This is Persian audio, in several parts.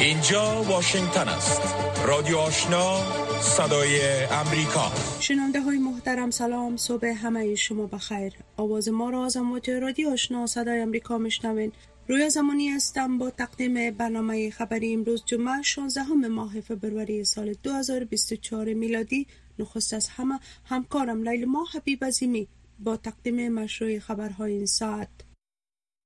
اینجا واشنگتن است. رادیو آشنا صدای امریکا. شنونده های محترم سلام. صبح همه شما بخیر. آواز ما را از امواج رادیو آشنا صدای امریکا میشنوین. روی زمانی هستم با تقدیم برنامه خبری امروز جمعه 16 ماه فبروری سال 2024 میلادی. نخست از همه همکارم لیل ماه حبیب عظیمی با تقدیم مشروع خبرهای این ساعت.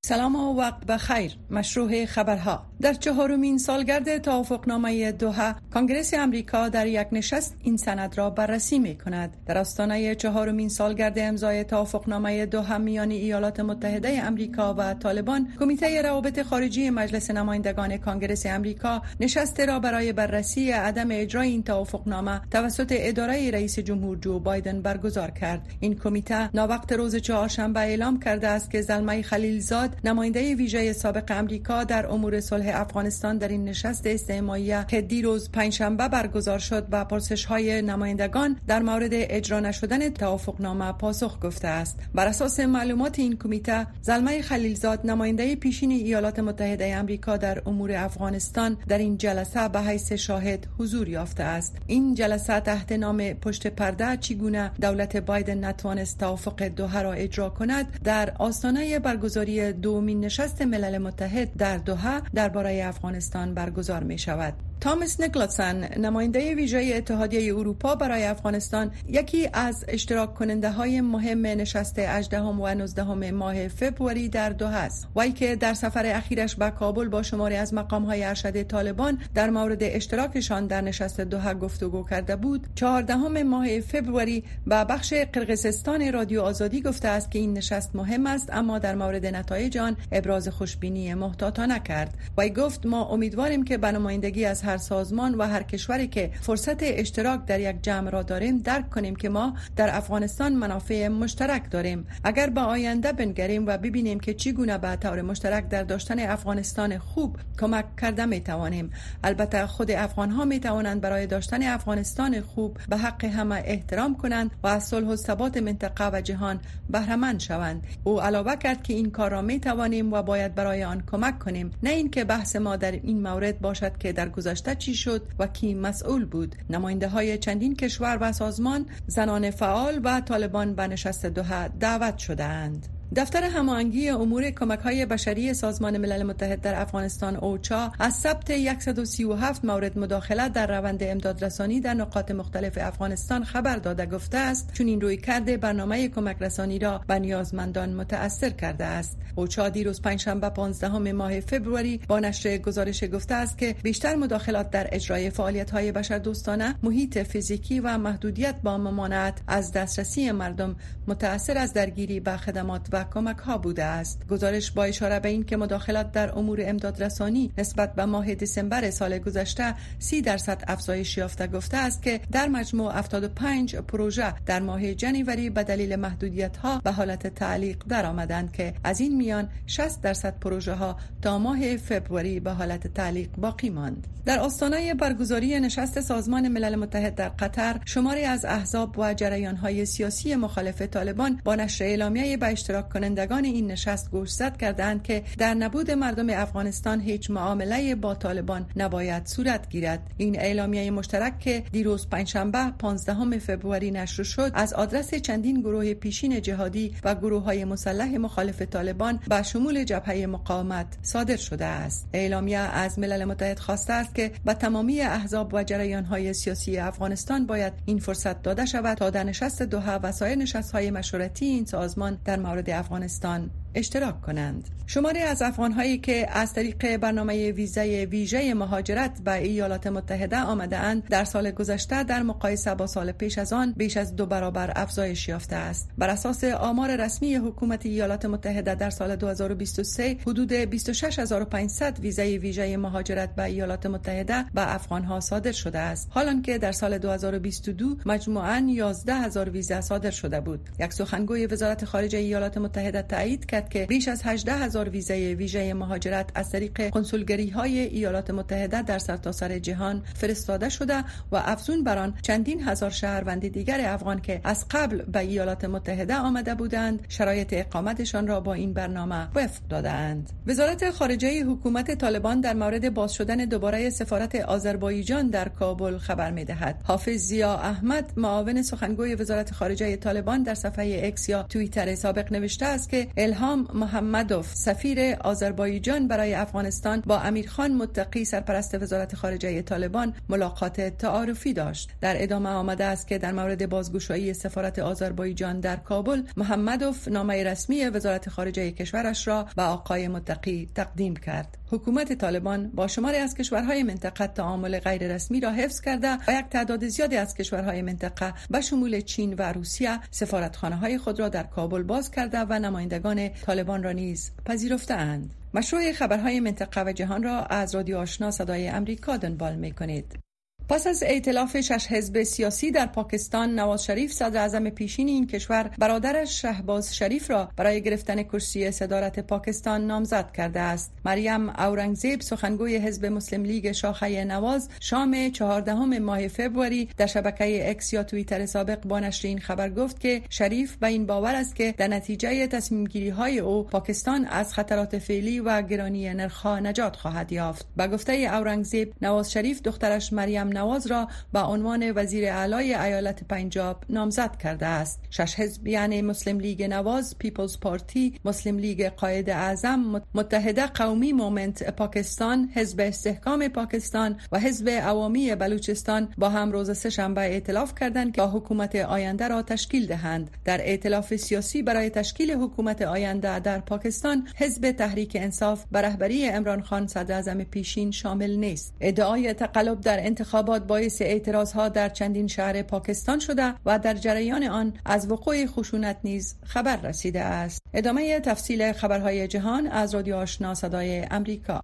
سلام و وقت بخیر. مشروع خبرها. در چهارمین سالگرد توافقنامه دوها کانگرس امریکا در یک نشست این سند را بررسی می کند در آستانه چهارمین سالگرد امضای توافقنامه دوها میان ایالات متحده امریکا و طالبان کمیته روابط خارجی مجلس نمایندگان کانگرس امریکا نشست را برای بررسی عدم اجرای این توافقنامه توسط اداره رئیس جمهور جو بایدن برگزار کرد. این کمیته ناوقت روز چهارشنبه اعلام کرده است که زلمه خلیلزاد نماینده ویژه سابق امریکا در امور صلح افغانستان در این نشست استعمایی که دیروز پنجشنبه برگزار شد و پرسش های نمایندگان در مورد اجرا نشدن توافقنامه پاسخ گفته است. بر اساس معلومات این کمیته زلمه خلیلزاد نماینده پیشین ایالات متحده امریکا در امور افغانستان در این جلسه به حیث شاهد حضور یافته است. این جلسه تحت نام پشت پرده چگونه دولت بایدن نتوانست توافق دوحه را اجرا کند در آستانه برگزاری دومین نشست ملل متحد در دوحه درباره افغانستان برگزار می شود. تامس نیکلاتسن نماینده ویژه اتحادیه اروپا برای افغانستان یکی از اشتراک کننده های مهم نشست 18 و 19 ماه فبروری در دوحه است وی که در سفر اخیرش به کابل با شماری از مقام های ارشد طالبان در مورد اشتراکشان در نشست دوحه گفتگو کرده بود 14 ماه فبروری به بخش قرقیزستان رادیو آزادی گفته است که این نشست مهم است اما در مورد نتایج آن ابراز خوشبینی محتاطانه کرد وی گفت ما امیدواریم که به نمایندگی از هر سازمان و هر کشوری که فرصت اشتراک در یک جمع را داریم درک کنیم که ما در افغانستان منافع مشترک داریم. اگر به آینده بنگریم و ببینیم که چگونه به طور مشترک در داشتن افغانستان خوب کمک کرده می توانیم. البته خود افغان ها می توانند برای داشتن افغانستان خوب به حق همه احترام کنند و از صلح و ثبات منطقه و جهان بهره شوند. او علاوه کرد که این کار را می توانیم و باید برای آن کمک کنیم. نه اینکه بحث ما در این مورد باشد که در گذشته چی شد و کی مسئول بود. نماینده های چندین کشور و سازمان زنان فعال و طالبان به نشست دوحه دعوت شدهاند. دفتر هماهنگی امور کمک های بشری سازمان ملل متحد در افغانستان اوچا از ثبت 137 مورد مداخله در روند امدادرسانی در نقاط مختلف افغانستان خبر داده گفته است. چون این روی کرده برنامه کمک رسانی را به نیازمندان متاثر کرده است. اوچا دیروز پنجشنبه 15 ماه فبروری با نشر گزارش گفته است که بیشتر مداخلات در اجرای فعالیت های بشردوستانه محیط فیزیکی و محدودیت با ممانعت از دسترسی مردم متاثر از درگیری به خدمات و کمک ها بوده است. گزارش با اشاره به این که مداخلات در امور امدادرسانی نسبت به ماه دسامبر سال گذشته 30 درصد افزایش یافته گفته است که در مجموع 75 پروژه در ماه جنوری به دلیل محدودیت ها به حالت تعلیق درآمدند که از این میان 60 درصد پروژه ها تا ماه فبروری به حالت تعلیق باقی ماند. در آستانه برگزاری نشست سازمان ملل متحد در قطر شماری از احزاب و جریان های سیاسی مخالف طالبان با نشر اعلامیه به اشتراک کنندگان این نشست گوشزد کردند که در نبود مردم افغانستان هیچ معامله با طالبان نباید صورت گیرد. این اعلامیه مشترک که دیروز پنجشنبه 15 فوریه نشر شد از آدرس چندین گروه پیشین جهادی و گروه های مسلح مخالف طالبان به شمول جبهه مقاومت صادر شده است. اعلامیه از ملل متحد خواسته است که به تمامی احزاب و جریان های سیاسی افغانستان باید این فرصت داده شود تا در نشست دوحه و سایر نشست های مشورتی این سازمان در مورد افغانستان اشتراک کنند. شماری از افغانهایی که از طریق برنامه ویزای ویژه مهاجرت به ایالات متحده آمده اند در سال گذشته در مقایسه با سال پیش از آن بیش از دو برابر افزایش یافته است. بر اساس آمار رسمی حکومت ایالات متحده در سال 2023 حدود 26500 ویزای ویژه مهاجرت به ایالات متحده به افغانها صادر شده است. حالان که در سال 2022 مجموعاً 11000 ویزا صادر شده بود. یک سخنگوی وزارت خارجه ایالات متحده تایید کرد کرد که بیش از 18 هزار ویزای ویژه مهاجرت از طریق کنسولگری های ایالات متحده در سرتاسر سر جهان فرستاده شده و افزون بر آن چندین هزار شهروند دیگر افغان که از قبل به ایالات متحده آمده بودند شرایط اقامتشان را با این برنامه وفق دادند وزارت خارجه حکومت طالبان در مورد باز شدن دوباره سفارت آذربایجان در کابل خبر می دهد حافظ زیا احمد معاون سخنگوی وزارت خارجه طالبان در صفحه اکس یا توییتر سابق نوشته است که الهام محمدوف سفیر آذربایجان برای افغانستان با امیرخان متقی سرپرست وزارت خارجه طالبان ملاقات تعارفی داشت. در ادامه آمده است که در مورد بازگشایی سفارت آذربایجان در کابل محمدوف نامه رسمی وزارت خارجه کشورش را به آقای متقی تقدیم کرد. حکومت طالبان با شماری از کشورهای منطقه تعامل غیر رسمی را حفظ کرده و یک تعداد زیادی از کشورهای منطقه به شمول چین و روسیه سفارتخانه های خود را در کابل باز کرده و نمایندگان طالبان را نیز پذیرفته اند. مشروح خبرهای منطقه و جهان را از رادیو آشنا صدای امریکا دنبال می کنید. پس از ائتلاف شش حزب سیاسی در پاکستان نواز شریف صدر اعظم پیشین این کشور برادرش شهباز شریف را برای گرفتن کرسی صدارت پاکستان نامزد کرده است. مریم اورنگزیب سخنگوی حزب مسلم لیگ شاخه نواز شام چهاردهم ماه فوریه در شبکه اکس یا توییتر سابق با نشر این خبر گفت که شریف به این باور است که در نتیجه تصمیم گیری های او پاکستان از خطرات فعلی و گرانی نرخها نجات خواهد یافت. به گفته اورنگزیب نواز شریف دخترش مریم نواز را به عنوان وزیر اعلای ایالت پنجاب نامزد کرده است. شش حزب یعنی مسلم لیگ نواز پیپلز پارتی مسلم لیگ قاید اعظم متحده قومی مومنت پاکستان حزب استحکام پاکستان و حزب عوامی بلوچستان با هم روز سهشنبه ائتلاف کردند که حکومت آینده را تشکیل دهند. در ائتلاف سیاسی برای تشکیل حکومت آینده در پاکستان حزب تحریک انصاف به رهبری عمران خان صدر پیشین شامل نیست. ادعای تقلب در انتخاب انتخابات باعث اعتراض ها در چندین شهر پاکستان شده و در جریان آن از وقوع خشونت نیز خبر رسیده است. ادامه تفصیل خبرهای جهان از رادیو آشنا صدای امریکا.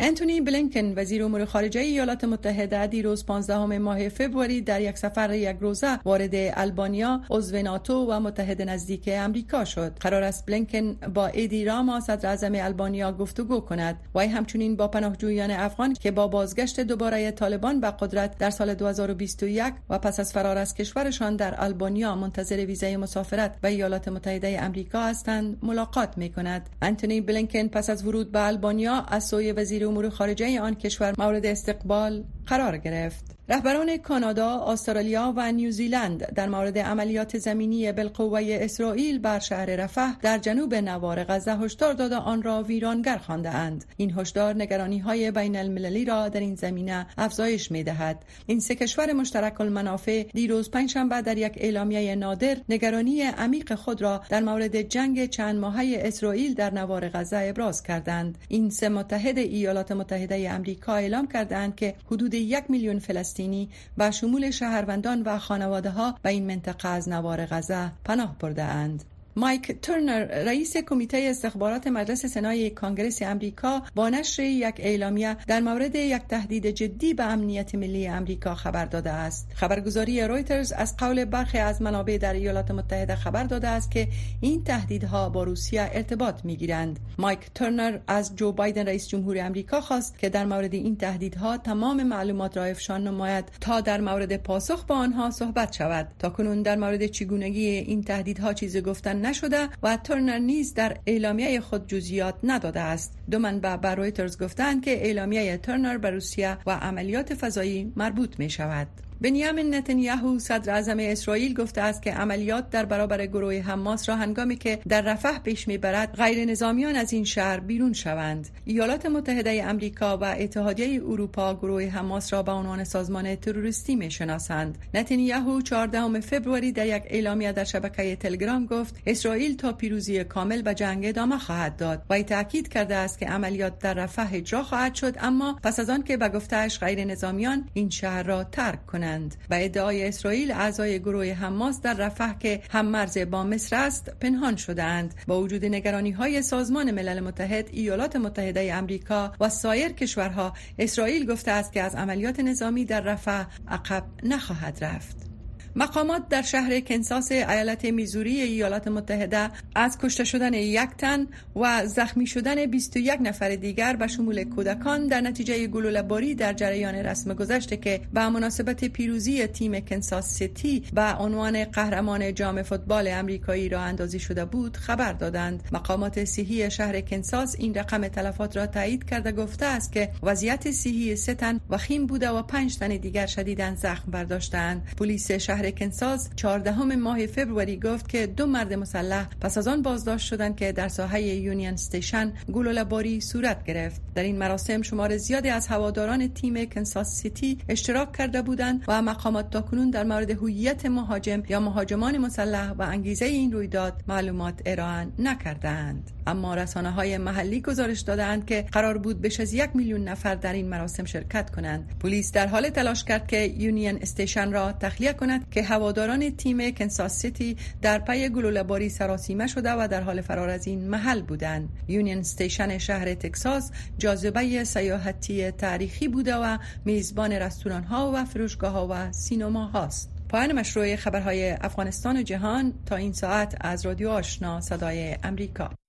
انتونی بلینکن وزیر امور خارجه ایالات متحده دیروز 15 ماه فوریه در یک سفر یک روزه وارد البانیا عضو ناتو و متحد نزدیک امریکا شد. قرار است بلینکن با ایدی راما صدر اعظم البانیا گفتگو کند. و همچنین با پناهجویان افغان که با بازگشت دوباره طالبان به قدرت در سال 2021 و پس از فرار از کشورشان در البانیا منتظر ویزای مسافرت به ایالات متحده امریکا هستند ملاقات می کند انتونی بلینکن پس از ورود به البانیا از سوی وزیر امور خارجه آن کشور مورد استقبال قرار گرفت. رهبران کانادا، استرالیا و نیوزیلند در مورد عملیات زمینی بالقوه اسرائیل بر شهر رفح در جنوب نوار غزه هشدار داده آن را ویرانگر خوانده اند. این هشدار نگرانی های بین المللی را در این زمینه افزایش می دهد. این سه کشور مشترک المنافع دیروز پنجشنبه در یک اعلامیه نادر نگرانی عمیق خود را در مورد جنگ چند ماهه اسرائیل در نوار غزه ابراز کردند. این سه متحد ایالات متحده امریکا اعلام کردند که حدود یک میلیون فلسطینی فلسطینی به شمول شهروندان و خانواده ها به این منطقه از نوار غزه پناه برده اند. مایک ترنر رئیس کمیته استخبارات مجلس سنای کانگرس امریکا با نشر یک اعلامیه در مورد یک تهدید جدی به امنیت ملی امریکا خبر داده است. خبرگزاری رویترز از قول برخی از منابع در ایالات متحده خبر داده است که این تهدیدها با روسیه ارتباط می‌گیرند. مایک ترنر از جو بایدن رئیس جمهور امریکا خواست که در مورد این تهدیدها تمام معلومات را افشا نماید تا در مورد پاسخ به آنها صحبت شود. تا کنون در مورد چگونگی این تهدیدها چیزی گفته نشده و ترنر نیز در اعلامیه خود جزئیات نداده است. دو منبع به رویترز گفتند که اعلامیه ترنر به روسیه و عملیات فضایی مربوط می شود بنیامین نتانیاهو صدر اعظم اسرائیل گفته است که عملیات در برابر گروه حماس را هنگامی که در رفح پیش می‌برد غیر نظامیان از این شهر بیرون شوند. ایالات متحده امریکا و اتحادیه اروپا گروه حماس را به عنوان سازمان تروریستی می‌شناسند. نتانیاهو 14 فوریه در یک اعلامیه در شبکه تلگرام گفت اسرائیل تا پیروزی کامل به جنگ ادامه خواهد داد و تاکید کرده است که عملیات در رفح اجرا خواهد شد اما پس از آن که به گفتهش غیر نظامیان این شهر را ترک کنند. کنند و ادعای اسرائیل اعضای گروه حماس در رفح که هم مرز با مصر است پنهان شدهاند. با وجود نگرانی های سازمان ملل متحد ایالات متحده امریکا و سایر کشورها اسرائیل گفته است که از عملیات نظامی در رفح عقب نخواهد رفت. مقامات در شهر کنساس ایالت میزوری ایالات متحده از کشته شدن یک تن و زخمی شدن 21 نفر دیگر به شمول کودکان در نتیجه گلوله باری در جریان رسم گذشته که به مناسبت پیروزی تیم کنساس سیتی به عنوان قهرمان جام فوتبال امریکایی را اندازی شده بود خبر دادند. مقامات صحی شهر کنساس این رقم تلفات را تایید کرده گفته است که وضعیت صحی سه تن وخیم بوده و پنج تن دیگر شدیداً زخم برداشتند پلیس شهر کنساس 14 ماه فوریه گفت که دو مرد مسلح پس از آن بازداشت شدند که در ساحه یونین استیشن گلوله باری صورت گرفت. در این مراسم شمار زیادی از هواداران تیم کنساس سیتی اشتراک کرده بودند و مقامات تاکنون در مورد هویت مهاجم یا مهاجمان مسلح و انگیزه این رویداد معلومات ارائه نکردند. اما رسانه های محلی گزارش دادند که قرار بود بیش از یک میلیون نفر در این مراسم شرکت کنند. پلیس در حال تلاش کرد که یونین استیشن را تخلیه کند که هواداران تیم کنساس سیتی در پی گلوله‌باری سراسیمه شده و در حال فرار از این محل بودند. یونین استیشن شهر تکساس جاذبه سیاحتی تاریخی بوده و میزبان رستوران ها و فروشگاه ها و سینما هاست. پایان مشروع خبرهای افغانستان و جهان تا این ساعت از رادیو آشنا صدای امریکا.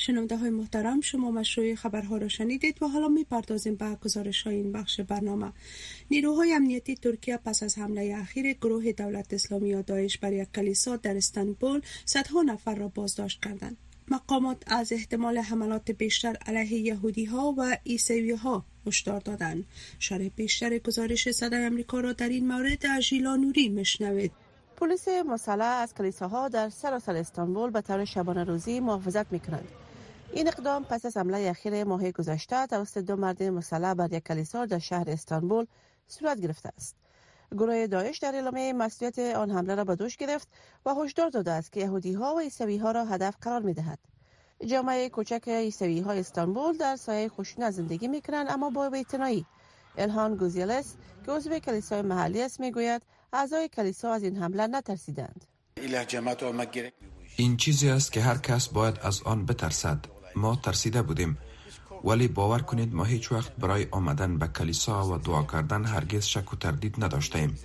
شنونده های محترم شما مشروع خبرها را شنیدید و حالا می پردازیم به گزارش های این بخش برنامه. نیروهای امنیتی ترکیه پس از حمله اخیر گروه دولت اسلامی یا داعش بر یک کلیسا در استانبول صدها نفر را بازداشت کردند. مقامات از احتمال حملات بیشتر علیه یهودی ها و عیسوی ها هشدار دادند. شرح بیشتر گزارش صدای امریکا را در این مورد از نوری مشنوید پلیس مسلح از کلیساها در سراسر استانبول به طور شبانه روزی محافظت می کنند. این اقدام پس از حمله اخیر ماه گذشته توسط دو مرد مسلح بر یک کلیسا در شهر استانبول صورت گرفته است. گروه داعش در اعلامیه مسئولیت آن حمله را به دوش گرفت و هشدار داده است که یهودی ها و عیسوی ها را هدف قرار می دهد. جامعه کوچک عیسوی های استانبول در سایه خوشنه زندگی می کنند اما با بی‌اعتنایی. الهان گوزیلس که عضو کلیسای محلی است می‌گوید اعضای کلیسا از این حمله نترسیدند. این چیزی است که هر کس باید از آن بترسد. ما ترسیده بودیم. ولی باور کنید ما هیچ وقت برای آمدن به کلیسا و دعا کردن هرگز شک و تردید نداشتیم.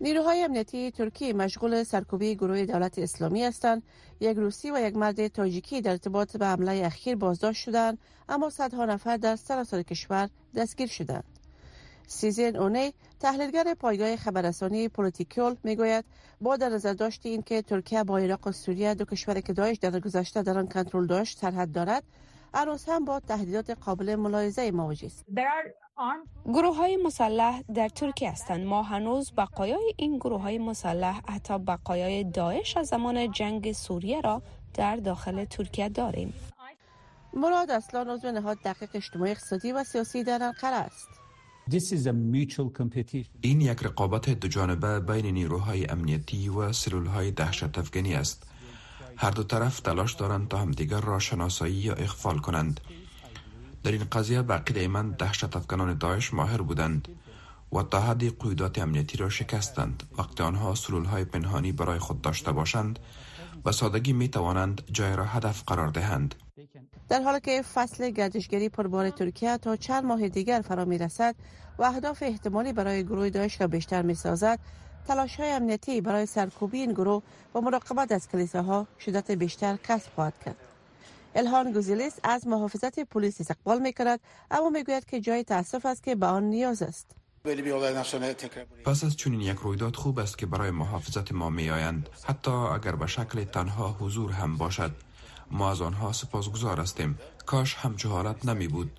نیروهای امنیتی ترکی مشغول سرکوبی گروه دولت اسلامی هستند. یک روسی و یک مرد تاجیکی در ارتباط به حمله اخیر بازداشت شدند اما صدها نفر در سراسر کشور دستگیر شدند. سیزین اونی تحلیلگر پایگاه خبررسانی پولیتیکول می‌گوید با در نظر داشت این که ترکیه با عراق و سوریه دو کشور که داعش در گذشته در آن کنترل داشت سرحد دارد هنوز هم با تهدیدات قابل ملاحظه مواجه است. گروه های مسلح در ترکیه هستند. ما هنوز بقایای این گروه های مسلح حتی بقایای داعش از زمان جنگ سوریه را در داخل ترکیه داریم. مراد اصلا عضو نهاد دقیق اجتماعی اقتصادی و سیاسی در انقره است. این یک رقابت دو جانبه بین نیروهای امنیتی و سلول های دهشت افغانی است. هر دو طرف تلاش دارند تا همدیگر را شناسایی یا اخفال کنند. در این قضیه به عقیده من دهشت افغانان داعش ماهر بودند و تا حدی قیودات امنیتی را شکستند. وقتی آنها سلول های پنهانی برای خود داشته باشند و سادگی می توانند جای را هدف قرار دهند. در حالی که فصل گردشگری پربار ترکیه تا چند ماه دیگر فرا می رسد و اهداف احتمالی برای گروه داعش را بیشتر می سازد تلاش های امنیتی برای سرکوبی این گروه و مراقبت از کلیساها شدت بیشتر کسب خواهد کرد. الهان گوزیلیس از محافظت پلیس استقبال می کند اما می گوید که جای تاسف است که به آن نیاز است. پس از چنین یک رویداد خوب است که برای محافظت ما می آیند حتی اگر به شکل تنها حضور هم باشد. ما از آنها سپاسگزار هستیم. کاش همچه حالت نمی بود.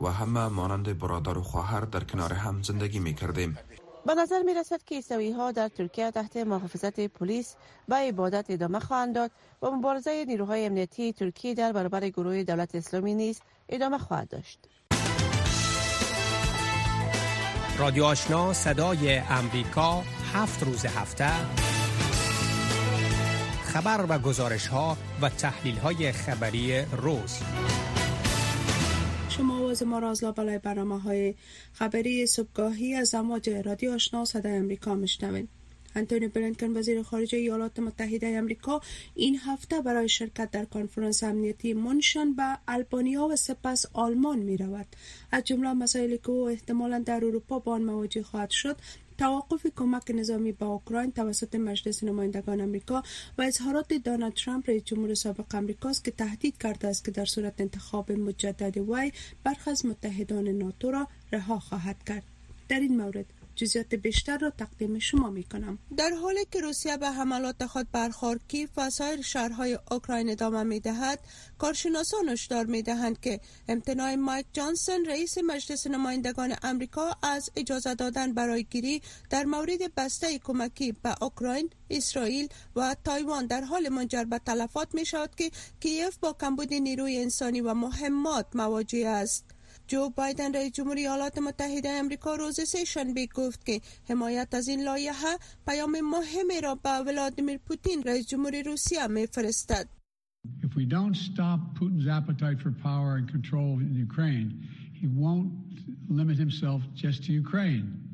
و همه مانند برادر و خواهر در کنار هم زندگی می کردیم. به نظر می رسد که ایسوی ها در ترکیه تحت محافظت پلیس به عبادت ادامه خواهند داد و مبارزه نیروهای امنیتی ترکیه در برابر گروه دولت اسلامی نیز ادامه خواهد داشت. رادیو آشنا صدای امریکا هفت روز هفته. خبر و گزارش ها و تحلیل های خبری روز. شما آواز ما را از لابلای برنامه های خبری صبحگاهی از امواج رادیو آشنا صدای امریکا میشنوید. انتونی بلینکن وزیر خارجه ایالات متحده امریکا این هفته برای شرکت در کنفرانس امنیتی منشن به البانیا و سپس آلمان می رود از جمله مسائلی که او احتمالا در اروپا با آن مواجه خواهد شد توقف کمک نظامی به اوکراین توسط مجلس نمایندگان امریکا و اظهارات دونالد ترامپ رئیس جمهور سابق امریکاست که تهدید کرده است که در صورت انتخاب مجدد وی برخی از متحدان ناتو را رها خواهد کرد. در این مورد جزئیات بیشتر را تقدیم شما می کنم در حالی که روسیه به حملات خود بر خارکیف و سایر شهرهای اوکراین ادامه می دهد کارشناسان هشدار می دهند که امتناع مایک جانسون رئیس مجلس نمایندگان امریکا از اجازه دادن برای گیری در مورد بسته کمکی به اوکراین اسرائیل و تایوان. در حال منجر به تلفات می شود که کیف با کمبود نیروی انسانی و مهمات مواجه است. جو بایدن رئیس جمهوری ایالات متحده امریکا روز سه شنبه گفت که حمایت از این لایحه پیام مهمی را به ولادیمیر پوتین رئیس جمهوری روسیه میفرستد If we don't stop Putin's appetite for power and control in Ukraine, he won't limit himself just to Ukraine.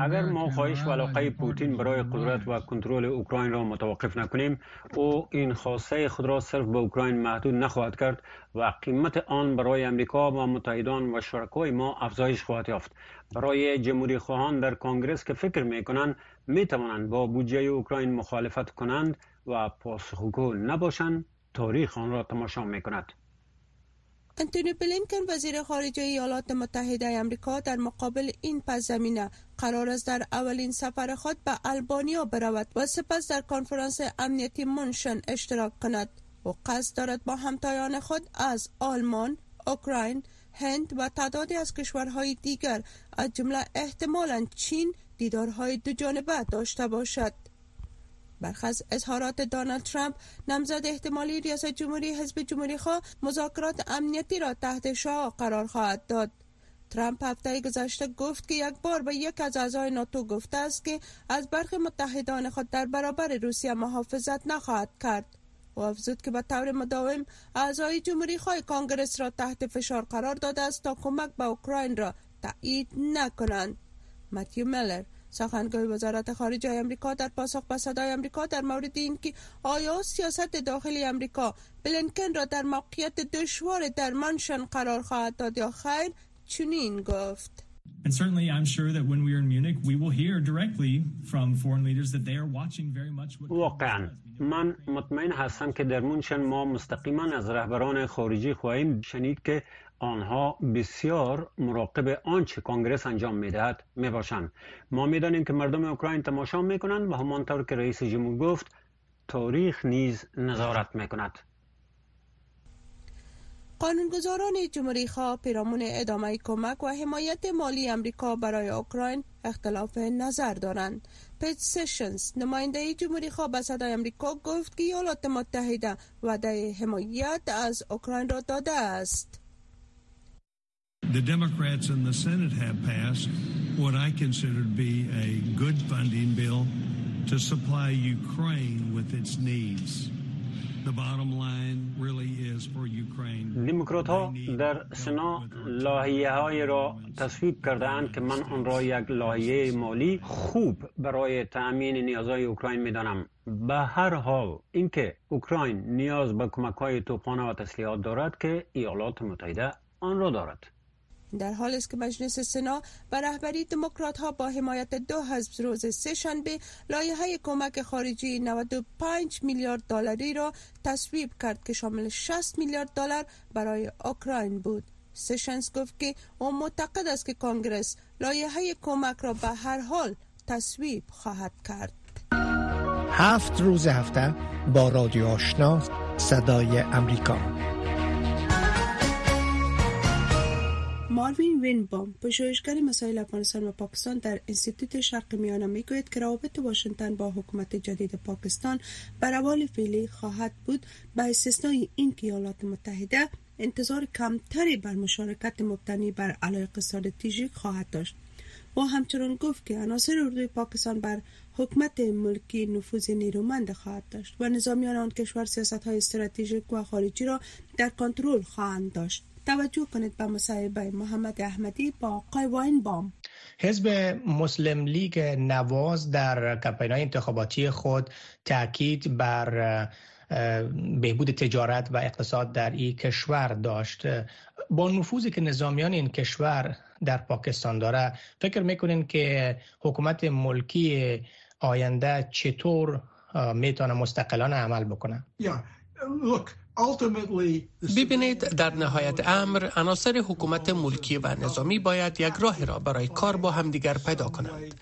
اگر ما خواهش و علاقه پوتین برای قدرت و کنترل اوکراین را متوقف نکنیم او این خواسته خود را صرف به اوکراین محدود نخواهد کرد و قیمت آن برای امریکا و متحدان و شرکای ما افزایش خواهد یافت. برای جمهوری خواهان در کنگرس که فکر می کنند می توانند با بودجه اوکراین مخالفت کنند و پاسخگو نباشند تاریخ آن را تماشا می کند انتونی بلینکن وزیر خارجه ایالات متحده امریکا در مقابل این پس زمینه قرار است در اولین سفر خود به البانیا برود و سپس در کنفرانس امنیتی منشن اشتراک کند و قصد دارد با همتایان خود از آلمان، اوکراین، هند و تعدادی از کشورهای دیگر از جمله احتمالا چین دیدارهای دو جانبه داشته باشد. برخ از اظهارات دونالد ترامپ نمزد احتمالی ریاست جمهوری حزب جمهوری خواه مذاکرات امنیتی را تحت شاه قرار خواهد داد. ترامپ هفته گذشته گفت که یک بار به یک از اعضای ناتو گفته است که از برخی متحدان خود در برابر روسیه محافظت نخواهد کرد. و افزود که به طور مداوم اعضای جمهوری خواه کانگرس را تحت فشار قرار داده است تا کمک به اوکراین را تایید نکنند. متیو ملر سخنگوی وزارت خارجه امریکا در پاسخ به صدای امریکا در مورد اینکه آیا سیاست داخلی امریکا بلنکن را در موقعیت دشوار در منشن قرار خواهد داد یا خیر چنین گفت And certainly, I'm sure that when we are in Munich, we will hear directly from foreign leaders that they are watching very much what. واقعا من مطمئن هستم که در منشن ما مستقیما از رهبران خارجی خواهیم شنید که آنها بسیار مراقب آنچه کنگرس انجام می‌دهد می‌باشند ما می‌دانیم که مردم اوکراین تماشا می‌کنند و همانطور که رئیس جمهور گفت تاریخ نیز نظارت می‌کند قانونگذاران جمهوری خواه پیرامون ادامه کمک و حمایت مالی امریکا برای اوکراین اختلاف نظر دارند. پیت سشنز نماینده جمهوری خواه به صدای امریکا گفت که ایالات متحده وعده حمایت از اوکراین را داده است. The Democrats in the Senate have passed what I consider to be a good funding bill to supply Ukraine with its needs. The bottom line really is for Ukraine. دموکرات ها در سنا لاهیه های را تصویب کردند که من آن را یک لاهیه مالی خوب برای تأمین نیازهای اوکراین می دانم. به هر حال اینکه اوکراین نیاز به کمک های توپانه و تسلیحات دارد که ایالات متحده آن را دارد. در حال است که مجلس سنا به رهبری دموکرات ها با حمایت دو حزب روز سه شنبه لایحه کمک خارجی 95 میلیارد دلاری را تصویب کرد که شامل 60 میلیارد دلار برای اوکراین بود. سشنز گفت که او معتقد است که کنگرس لایحه کمک را به هر حال تصویب خواهد کرد. هفت روز هفته با رادیو آشنا صدای امریکا. ماروین وینبام پژوهشگر مسائل افغانستان و پاکستان در انستیتوت شرق میانه می‌گوید که روابط واشنگتن با حکومت جدید پاکستان بر روال فعلی خواهد بود. به استثنای اینکه ایالات متحده انتظار کمتری بر مشارکت مبتنی بر علایق استراتژیک خواهد داشت. و همچنان گفت که عناصر اردوی پاکستان بر حکومت ملکی نفوذ نیرومند خواهد داشت و نظامیان آن کشور سیاست های استراتژیک و خارجی را در کنترل خواهند داشت. توجه کنید به مصاحبه محمد احمدی با آقای واین بام حزب مسلم لیگ نواز در کمپین انتخاباتی خود تاکید بر بهبود تجارت و اقتصاد در این کشور داشت با نفوذی که نظامیان این کشور در پاکستان داره فکر می‌کنین که حکومت ملکی آینده چطور می‌تونه مستقلانه عمل بکنه؟ ببینید در نهایت امر عناصر حکومت ملکی و نظامی باید یک راه را برای کار با همدیگر پیدا کنند.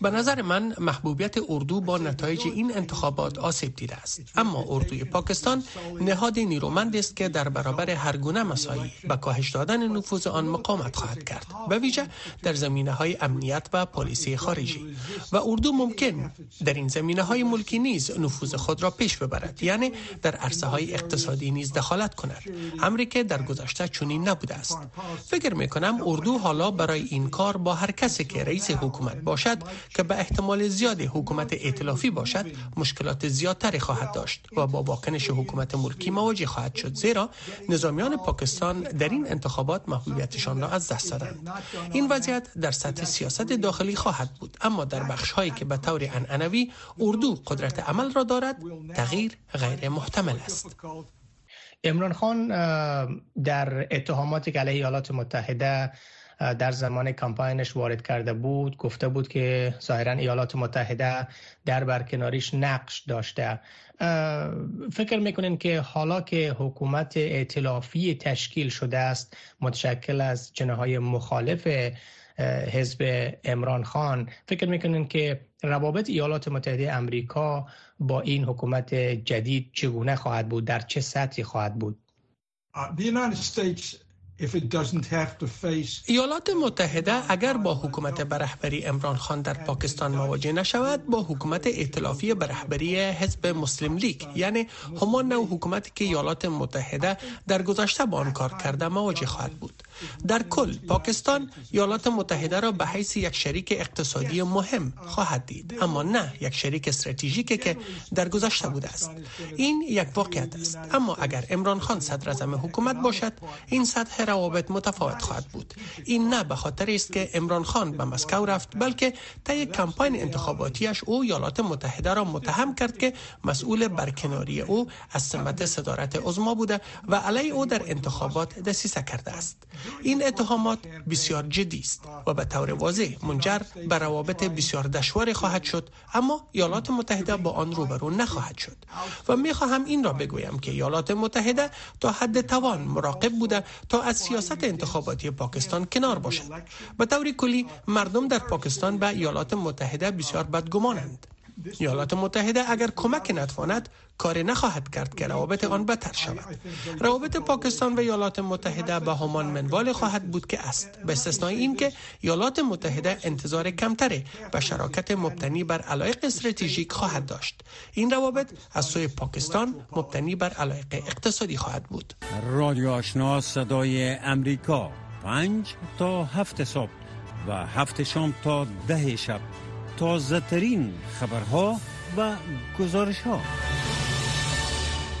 به نظر من محبوبیت اردو با نتایج این انتخابات آسیب دیده است. اما اردوی پاکستان نهاد نیرومند است که در برابر هر گونه مسایی به کاهش دادن نفوذ آن مقاومت خواهد کرد. به ویژه در زمینه های امنیت و پلیسی خارجی. و اردو ممکن در این زمینه های ملکی نیز نفوذ خود را پیش ببرد. یعنی در عرصه های اقتصادی نیز دخالت کند. امری که در گذشته چنین نبوده است. فکر می کنم اردو حالا برای این کار با هر کسی که رئیس حکومت باشد که به احتمال زیاد حکومت ائتلافی باشد مشکلات زیادتری خواهد داشت و با واکنش حکومت ملکی مواجه خواهد شد زیرا نظامیان پاکستان در این انتخابات محبوبیتشان را از دست دادند. این وضعیت در سطح سیاست داخلی خواهد بود اما در بخش هایی که به طور انعنوی اردو قدرت عمل را دارد تغییر غیر محتمل است. امران خان در اتهاماتی که علیه ایالات متحده در زمان کمپاینش وارد کرده بود گفته بود که ظاهرا ایالات متحده در برکناریش نقش داشته. فکر می‌کنین که حالا که حکومت ائتلافی تشکیل شده است متشکل از جناهای مخالف حزب امران خان فکر می‌کنین که روابط ایالات متحده امریکا با این حکومت جدید چگونه خواهد بود؟ در چه سطحی خواهد بود؟ ایالات متحده اگر با حکومت برهبری امران خان در پاکستان مواجه نشود با حکومت ائتلافی برهبری حزب مسلم لیگ یعنی همان نوع حکومتی که ایالات متحده در گذشته با آن کار کرده مواجه خواهد بود. در کل پاکستان ایالات متحده را به حیث یک شریک اقتصادی مهم خواهد دید اما نه یک شریک استراتژیکی که در گذشته بوده است. این یک واقعیت است. اما اگر امران خان صدر حکومت باشد این سطح روابط متفاوت خواهد بود. این نه به خاطر است که امران خان به مسکو رفت بلکه طی کمپاین انتخاباتیش او ایالات متحده را متهم کرد که مسئول برکناری او از سمت صدارت عظما بوده و علی او در انتخابات دسیسه کرده است. این اتهامات بسیار جدی است و به طور واضح منجر به روابط بسیار دشواری خواهد شد اما ایالات متحده با آن روبرو نخواهد شد. و می خواهم این را بگویم که ایالات متحده تا حد توان مراقب بوده تا از سیاست انتخاباتی پاکستان کنار باشد. به طور کلی مردم در پاکستان به ایالات متحده بسیار بدگمانند. ایالات متحده اگر کمک نتواند کاری نخواهد کرد که روابط آن بهتر شود. روابط پاکستان و ایالات متحده به همان منوال خواهد بود که است. به استثنای اینکه ایالات متحده انتظار کمتری به شراکت مبتنی بر علایق استراتژیک خواهد داشت. این روابط از سوی پاکستان مبتنی بر علایق اقتصادی خواهد بود. رادیو آشنا صدای امریکا. پنج تا هفت صبح و هفت شام تا ده شب. تازه ترین خبرها و گزارش ها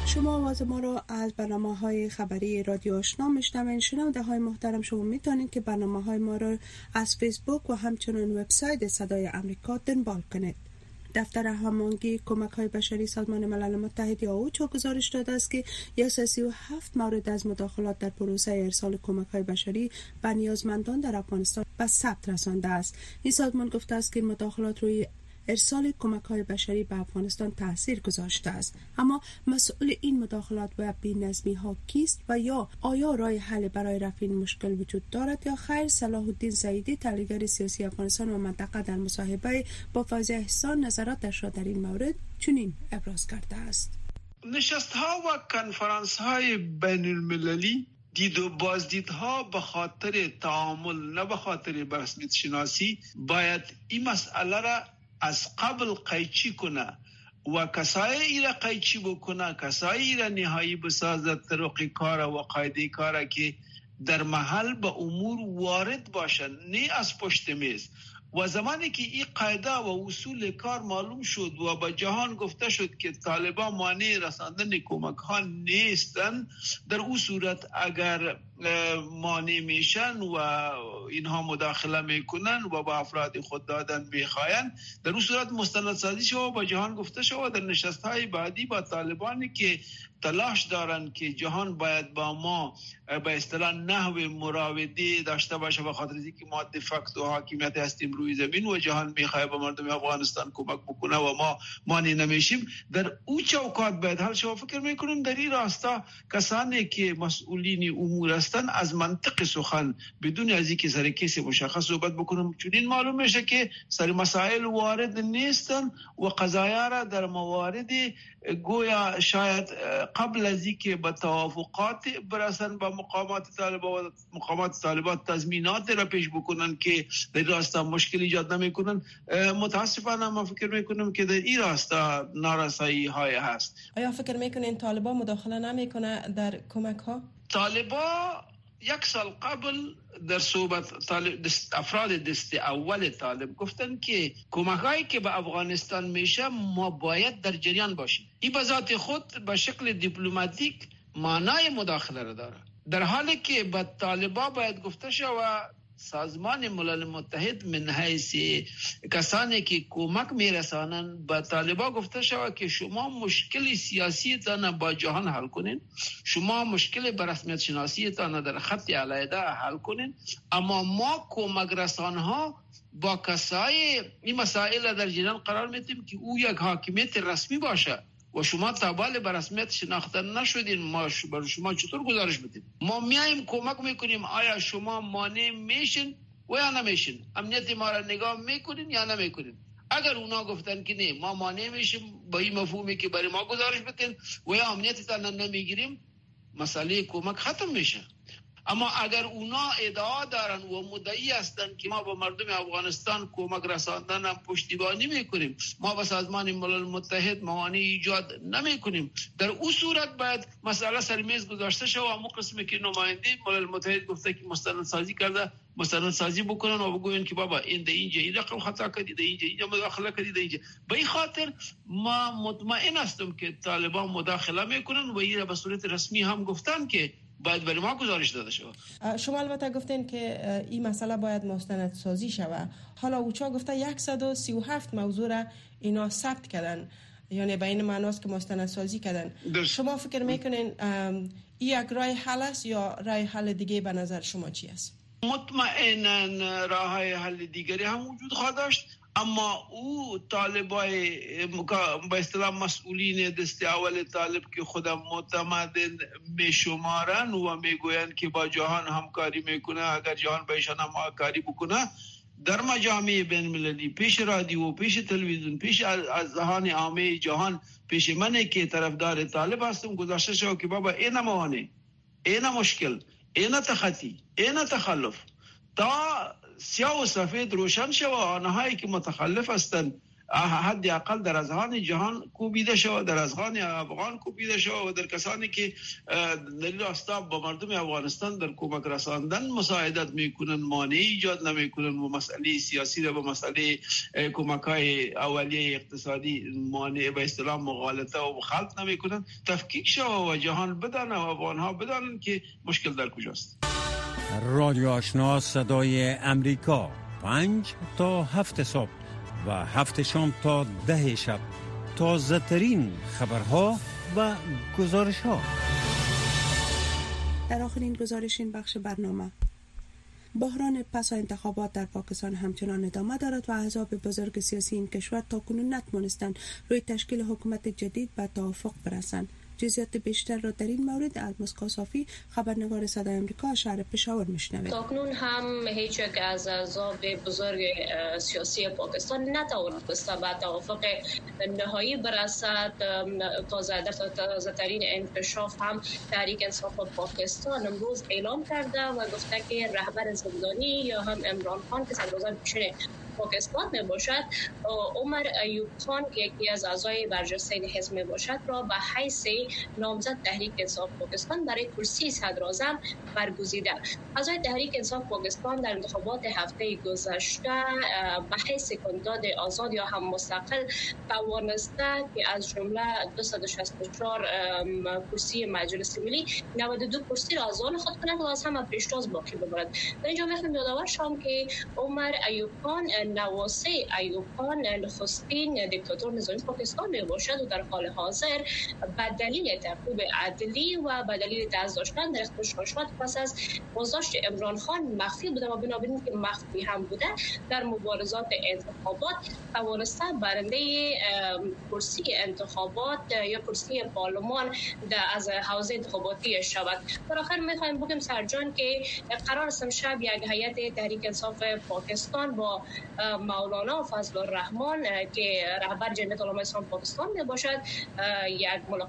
شما آواز ما را از برنامه های خبری رادیو آشنا میشنوین شنونده های محترم شما می‌تونید که برنامه های ما را از فیسبوک و همچنان وبسایت صدای امریکا دنبال کنید. دفتر همانگی کمک های بشری سازمان ملل متحد یا اوچو گزارش داده است که و هفت مورد از مداخلات در پروسه ارسال کمک های بشری به نیازمندان در افغانستان به ثبت رسانده است. این سازمان گفته است که مداخلات روی ارسال کمک های بشری به افغانستان تاثیر گذاشته است. اما مسئول این مداخلات و نظمی ها کیست و یا آیا راه حل برای رفع این مشکل وجود دارد یا خیر؟ صلاح الدین زیدی تحلیلگر سیاسی افغانستان و منطقه در مصاحبه با فاز احسان نظراتش را در این مورد چنین ابراز کرده است. نشست ها و کنفرانس های بین المللی دید و بازدیدها به خاطر تعامل نه به خاطر رسمیت شناسی باید این مسئله را از قبل قیچی کنه. و کسای ایره قیچی بکنه کسای ایره نهایی بسازد طرق کار و قاعده کار که در محل به امور وارد باشن نه از پشت میز. و زمانی که این قاعده و اصول کار معلوم شد و به جهان گفته شد که طالبان مانع رساندن کمک ها نیستن در او صورت اگر مانع میشن و اینها مداخله می‌کنن و با افراد خود دادن می‌خواین. در اون صورت مستند سازی شد و با جهان گفته شد در نشست های بعدی با طالبانی که تلاش دارند که جهان باید با ما به اصطلاح نحو مراوده داشته باشه به خاطر اینکه ما دفکت و حاکمیت هستیم روی زمین و جهان می‌خواه به مردم افغانستان کمک بکنه و ما مانی نمیشیم. در او چوکات باید حل شما فکر می‌کنم در این راستا کسانی که مسئولین امور هستند از منطق سخن بدون از اینکه سر کسی مشخص صحبت بکنم چون این معلوم میشه که سر مسائل وارد نیستن و قضایا را در موارد گویا شاید قبل از اینکه به توافقات برسن با مقامات طالبان مقامات طالبات تضمینات را پیش بکنن که در راستا مشکل ایجاد نمی‌کنن. متاسفانه ما فکر می‌کنم که در این راستا نارسایی های هست. آیا فکر می‌کنین طالبان مداخله نمی‌کنه در کمک ها طالبان یک سال قبل در صحبت افراد دست اول طالب گفتن که کمک که به افغانستان میشه ما باید در جریان باشیم. این به ذات خود به شکل دیپلماتیک معنای مداخله را داره. در حالی که به طالبا باید گفته شود سازمان ملل متحد من حیث کسانی که کمک میرسانند به طالبا گفته شود که شما مشکل سیاسی تان با جهان حل کنین. شما مشکل به رسمیت شناسی تان در خط علیده حل کنین. اما ما کمک رسان ها با کسای این مسائل در جریان قرار میتیم که او یک حاکمیت رسمی باشه. و شما تابال به رسمیت شناخته نشدین ما بر شما چطور گزارش بدیم ما میایم کمک می‌کنیم آیا شما مانع میشین و یا نمیشین؟ امنیت ما را نگاه می‌کنین یا نمی‌کنین؟ اگر اونا گفتن که نه ما مانع میشیم با این مفهومی که برای ما گزارش بدین و یا امنیت تا نمی‌گیریم مسئله کمک ختم میشه. اما اگر اونا ادعا دارن و مدعی هستند که ما با مردم افغانستان کمک رساندن هم پشتیبانی می‌کنیم ما با سازمان ملل متحد موانع ایجاد نمی‌کنیم. در او صورت باید مسئله سر میز گذاشته شود و امو قسمی که نماینده ملل متحد گفته که مستند سازی کرده مستند سازی بکنن و بگوین که بابا این ده اینجا این رقم خطا کردی ده اینجا اینجا مداخله کردی ده اینجا. به این خاطر ما مطمئن هستم که طالبان مداخله می‌کنن و این به صورت رسمی هم گفتن که باید برای ما گزارش داده شود شما البته گفتین که این مسئله باید مستند سازی شود. حالا اوچا گفته 137 موضوع را اینا ثبت کردن. یعنی به این معناست که مستند سازی کردن. شما فکر می‌کنین این یک رای حل است یا رای حل دیگه به نظر شما چی است؟ مطمئنا راه حل دیگری هم وجود خواهد داشت. اما او طالبای به اصطلاح مسئولین دست اول طالب که خودم معتمد میشمارن و می‌گویند که با جهان همکاری می‌کنه اگر جهان به ایشان همکاری بکنه در مجامع بین المللی پیش رادیو پیش تلویزیون پیش از ذهان عامه جهان پیش منه که طرفدار طالب هستم گذاشته شو که بابا این موانع این مشکل این تخطی این تخلف تا سیاه و سفید روشن شود آنهایی که متخلف هستند حد اقل در جهان کوبیده شود در افغان کوبیده شود و در کسانی که دلیل راستا با مردم افغانستان در کمک رساندن مساعدت می‌کنن مانع ایجاد نمی‌کنن و مسئله سیاسی و مسئله کمک های اولیه اقتصادی مانع به اصطلاح مغالطه و خلط نمی‌کنن. تفکیک شود و جهان بدانه و افغان ها بدانن که مشکل در کجاست. رادیو آشنا صدای امریکا. پنج تا هفت صبح و هفت شام تا ده شب. تازه ترین خبرها و گزارش ها در آخرین گزارش این بخش برنامه. بحران پس انتخابات در پاکستان همچنان ادامه دارد و احزاب بزرگ سیاسی این کشور تا کنون نتوانستند روی تشکیل حکومت جدید به توافق برسند. جزئیات بیشتر را در این مورد مسکو صافی خبرنگار صدای آمریکا شهر پشاور میشنوید. تاکنون هم هیچ یک از اعضاب بزرگ سیاسی پاکستان نتوانسته به توافق نهایی برسد. تازه تازه ترین انکشاف هم تحریک انصاف پاکستان امروز اعلام کرده و گفته که رهبر زندانی یا هم عمران خان که صدر پیشین پاکستان می باشد عمر ایوب خان که یکی از اعضای برجسته حزب می باشد را به حیث نامزد تحریک انصاف پاکستان برای کرسی صدر برگزیده. اعضای تحریک انصاف پاکستان در انتخابات هفته گذشته به حیث کاندید آزاد یا هم مستقل توانسته که از جمله 264 کرسی مجلس ملی 92 کرسی را از آن خود کند و از همه پیشتاز باقی ببرد در اینجا می‌خوایم یادآور شام که عمر ایوب خان نواسه ایوب خان نخستین دیکتاتور نظامی پاکستان می باشد و در حال حاضر به دلیل تعقیب عدلی و به دلیل دست داشتن در اختشاشات پس از بازداشت عمران خان مخفی بوده و بنابراین که مخفی هم بوده در مبارزات انتخابات توانسته برنده کرسی انتخابات یا کرسی پارلمان از حوزه انتخاباتی شود. در آخر می‌خوایم بگم سرجان که قرار است شب یک هیئت تحریک انصاف پاکستان با مولانا فضل الرحمن که رهبر جمعیت علمای اسلام پاکستان می باشد یک ملاقات